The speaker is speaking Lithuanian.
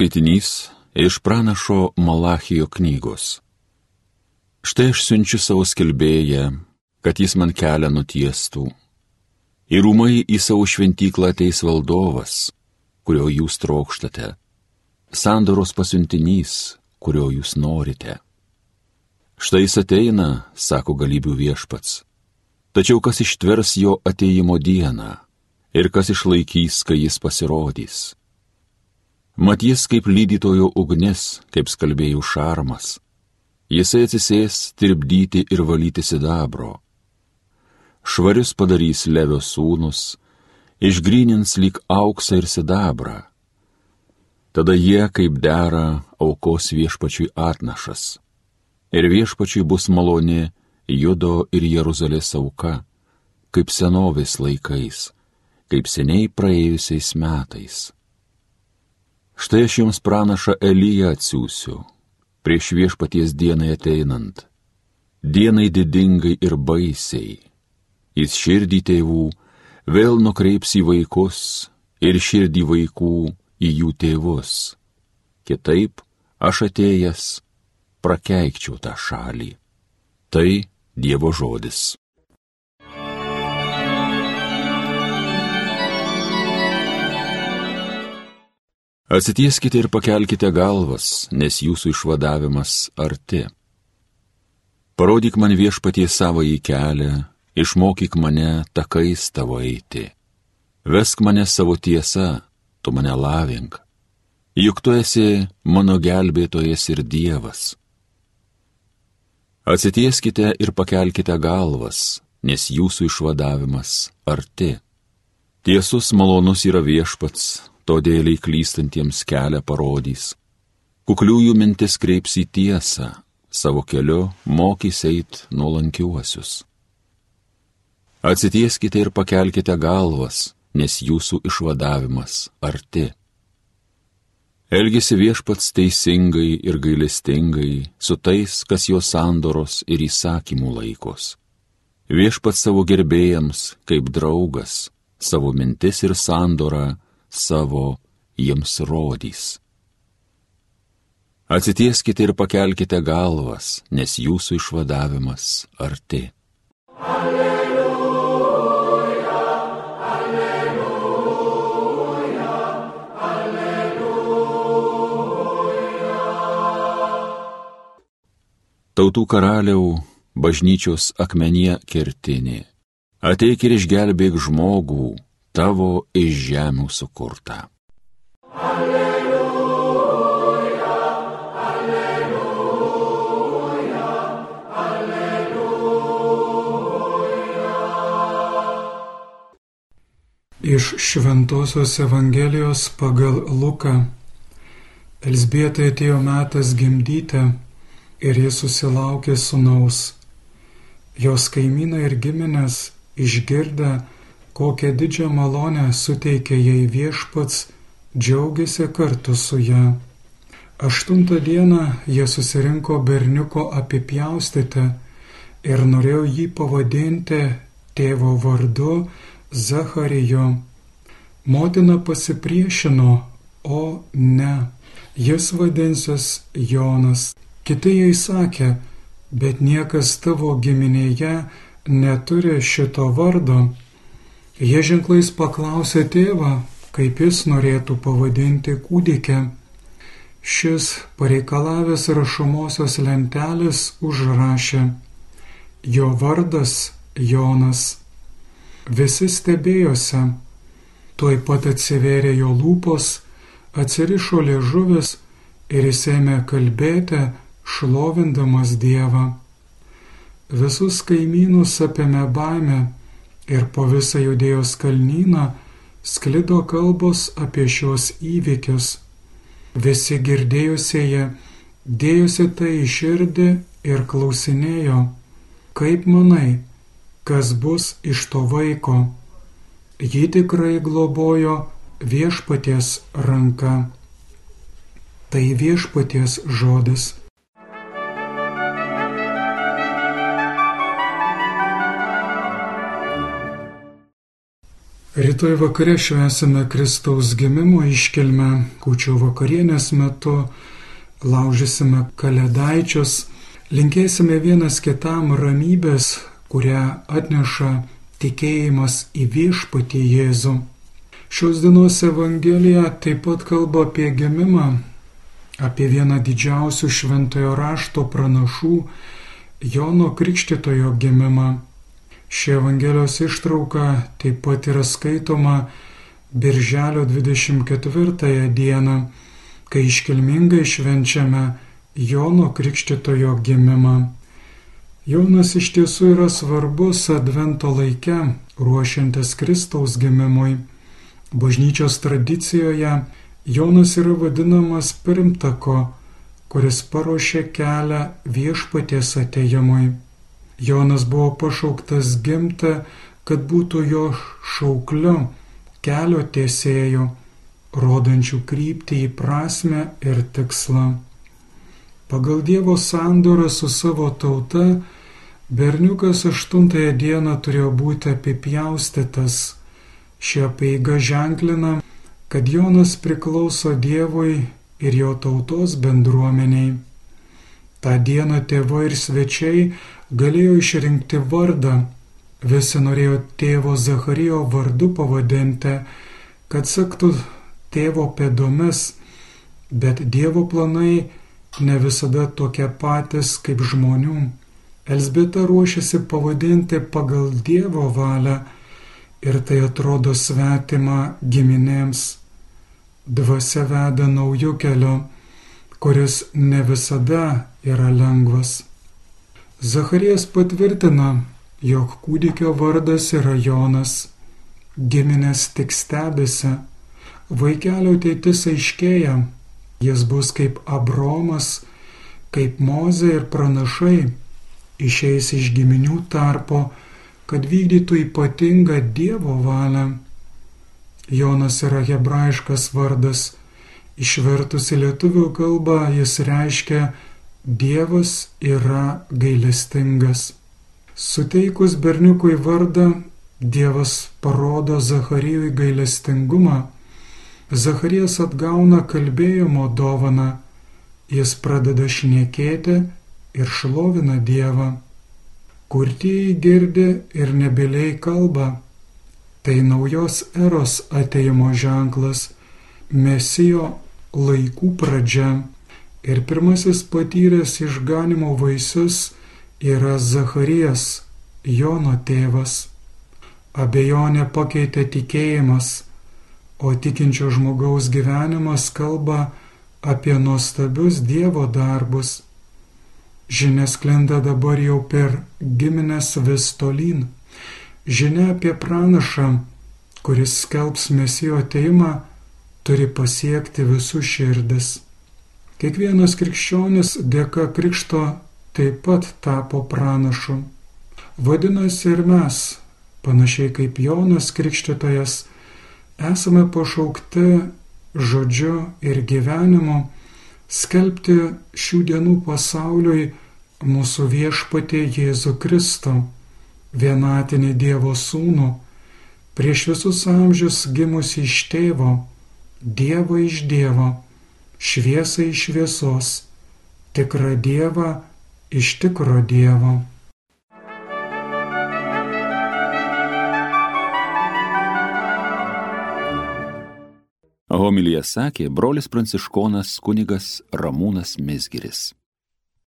Skaitinys iš pranašo Malachijo knygos. Štai aš siunčiu savo skelbėją, kad jis man kelią nutiestų. Ir rūmai į savo šventyklą ateis valdovas, kurio jūs trokštate. Sandoros pasiuntinys, kurio jūs norite. Štai jis ateina, sako galybių viešpats. Tačiau kas ištvers jo ateimo dieną ir kas išlaikys, kai jis pasirodys Matys kaip lydytojo ugnis, kaip skalbėjų šarmas. Jisai atsisės tirpdyti ir valyti sidabro. Švarius padarys levio sūnus, išgrynins lyg auksą ir sidabrą. Tada jie, kaip dera, aukos viešpačiui atnašas. Ir viešpačiui bus maloni Judo ir Jeruzalės auka, kaip senovės laikais, kaip seniai praėjusiais metais. Štai aš jums pranašą Eliją atsiųsiu, prieš viešpaties dienai ateinant, dienai didingai ir baisiai. Jis širdį tėvų vėl nukreips į vaikus ir širdį vaikų į jų tėvus. Kitaip aš atėjęs prakeikčiau tą šalį. Tai Dievo žodis. Atsitieskite ir pakelkite galvas, nes jūsų išvadavimas arti. Parodyk man viešpatie savo į kelią, išmokyk mane takais tavo eiti. Vesk mane savo tiesa, tu mane lavink. Juk tu esi mano gelbėtojas ir Dievas. Atsitieskite ir pakelkite galvas, nes jūsų išvadavimas arti. Tiesus malonus yra viešpats, todėl įklystantiems kelią parodys. Kukliųjų mintis kreips į tiesą, savo keliu mokys eit nuolankiuosius. Atsitieskite ir pakelkite galvas, nes jūsų išvadavimas arti. Elgesi viešpats teisingai ir gailestingai su tais, kas jo sandoros ir įsakymų laikos. Viešpats savo gerbėjams kaip draugas, savo mintis ir sandorą savo jiems rodys. Atsitieskite ir pakelkite galvas, nes jūsų išvadavimas arti. Alleluja, alleluja, alleluja. Tautų karaliau, bažnyčios akmenie kertinė, ateik ir išgelbėk žmogų, tavo iš žemių sukurta. Alleluja, alleluja, alleluja. Iš Šventojios Evangelijos pagal Luką Elsbietai atėjo metas gimdyti ir jis susilaukė sunaus. Jos kaimynai ir giminės išgirdę, kokią didžią malonę suteikė jai viešpats, džiaugiasi kartu su ją. Aštuntą dieną jie susirinko berniuko apipjaustyti ir norėjo jį pavadinti tėvo vardu Zacharijo. Motina pasipriešino, o ne, jis vadinsis Jonas. Kiti jai sakė, bet niekas tavo giminėje neturi šito vardo. Jie ženklais paklausė tėvą, kaip jis norėtų pavadinti kūdikę. Šis pareikalavęs rašomosios lentelės užrašė Jo vardas Jonas. Visi stebėjosi. Tuoj pat atsiverė jo lūpos, atsirišo liežuvis ir jis ėmė kalbėti, šlovindamas Dievą. Visus kaimynus apėmė baimė ir po visą judėjos kalnyną sklido kalbos apie šios įvykius. Visi girdėjusieji dėjusi tai į širdį ir klausinėjo, kaip manai, kas bus iš to vaiko. Jį tikrai globojo viešpaties ranka. Tai viešpaties žodis. Rytoj vakare švesime Kristaus gimimo iškilmę, kūčio vakarienės metu, laužysime kalėdaičius, linkėsime vienas kitam ramybės, kurią atneša tikėjimas į viešpatį Jėzų. Šios dienos Evangelija taip pat kalba apie gimimą, apie vieną didžiausių šventojo rašto pranašų Jono Krikštitojo gimimą. Ši Evangelijos ištrauka taip pat yra skaitoma Birželio 24 dieną, kai iškilmingai švenčiame Jono Krikštitojo gimimą. Jonas iš tiesų yra svarbus Advento laike, ruošiantis Kristaus gimimui. Bažnyčios tradicijoje Jonas yra vadinamas pirmtako, kuris paruošė kelią viešpaties ateimui. Jonas buvo pašauktas gimti, kad būtų jo šaukliu, kelio tiesėjų, rodančių kryptį į prasme ir tikslą. Pagal Dievo sandorą su savo tauta, berniukas aštuntąją dieną turėjo būti apipjaustytas. Šia paeiga ženklina, kad Jonas priklauso Dievui ir jo tautos bendruomeniai. Ta diena tėvai ir svečiai galėjo išrinkti vardą, visi norėjo tėvo Zacharijo vardu pavadinti, kad sektų tėvo pėdomis, bet Dievo planai ne visada tokie patys kaip žmonių. Elsbeta ruošiasi pavadinti pagal Dievo valią ir tai atrodo svetima giminėms. Dvasia veda naujų keliu, kuris ne visada yra lengvas. Zacharijas patvirtina, jog kūdikio vardas yra Jonas. Giminės tik stebisi, vaikelio ateitis aiškėja, jis bus kaip Abromas, kaip Moze ir pranašai, išeis iš giminių tarpo, kad vykdytų ypatingą Dievo valią. Jonas yra hebrajiškas vardas, išvertus į lietuvių kalbą jis reiškia Dievas yra gailestingas. Suteikus berniukui vardą, Dievas parodo Zacharijui gailestingumą. Zacharijas atgauna kalbėjimo dovaną, jis pradeda šnekėti ir šlovina Dievą. Kurtieji girdi ir nebiliai kalba. Tai naujos eros ateimo ženklas, mesijo laikų pradžia. Ir pirmasis patyręs išganimo vaisius yra Zacharijas, Jono tėvas. Abejonė pakeitė tikėjimas, o tikinčio žmogaus gyvenimas kalba apie nuostabius Dievo darbus. Žinia sklenda dabar jau per giminės vis tolyn. Žinia apie pranašą, kuris skelbs mesijo ateimą, turi pasiekti visų širdis. Kiekvienas krikščionis dėka krikšto taip pat tapo pranašu. Vadinasi ir mes, panašiai kaip Jonas Krikščitojas, esame pašaukti žodžiu ir gyvenimu skelbti šių dienų pasauliui mūsų viešpatė Jėzų Kristų, vienatinį Dievo sūnų, prieš visus amžius gimusi iš tėvo, Dievo iš Dievo šviesą iš šviesos, tikrą Dievą iš tikro Dievo. Homilyje sakė brolis pranciškonas kunigas Ramūnas Mesgiris.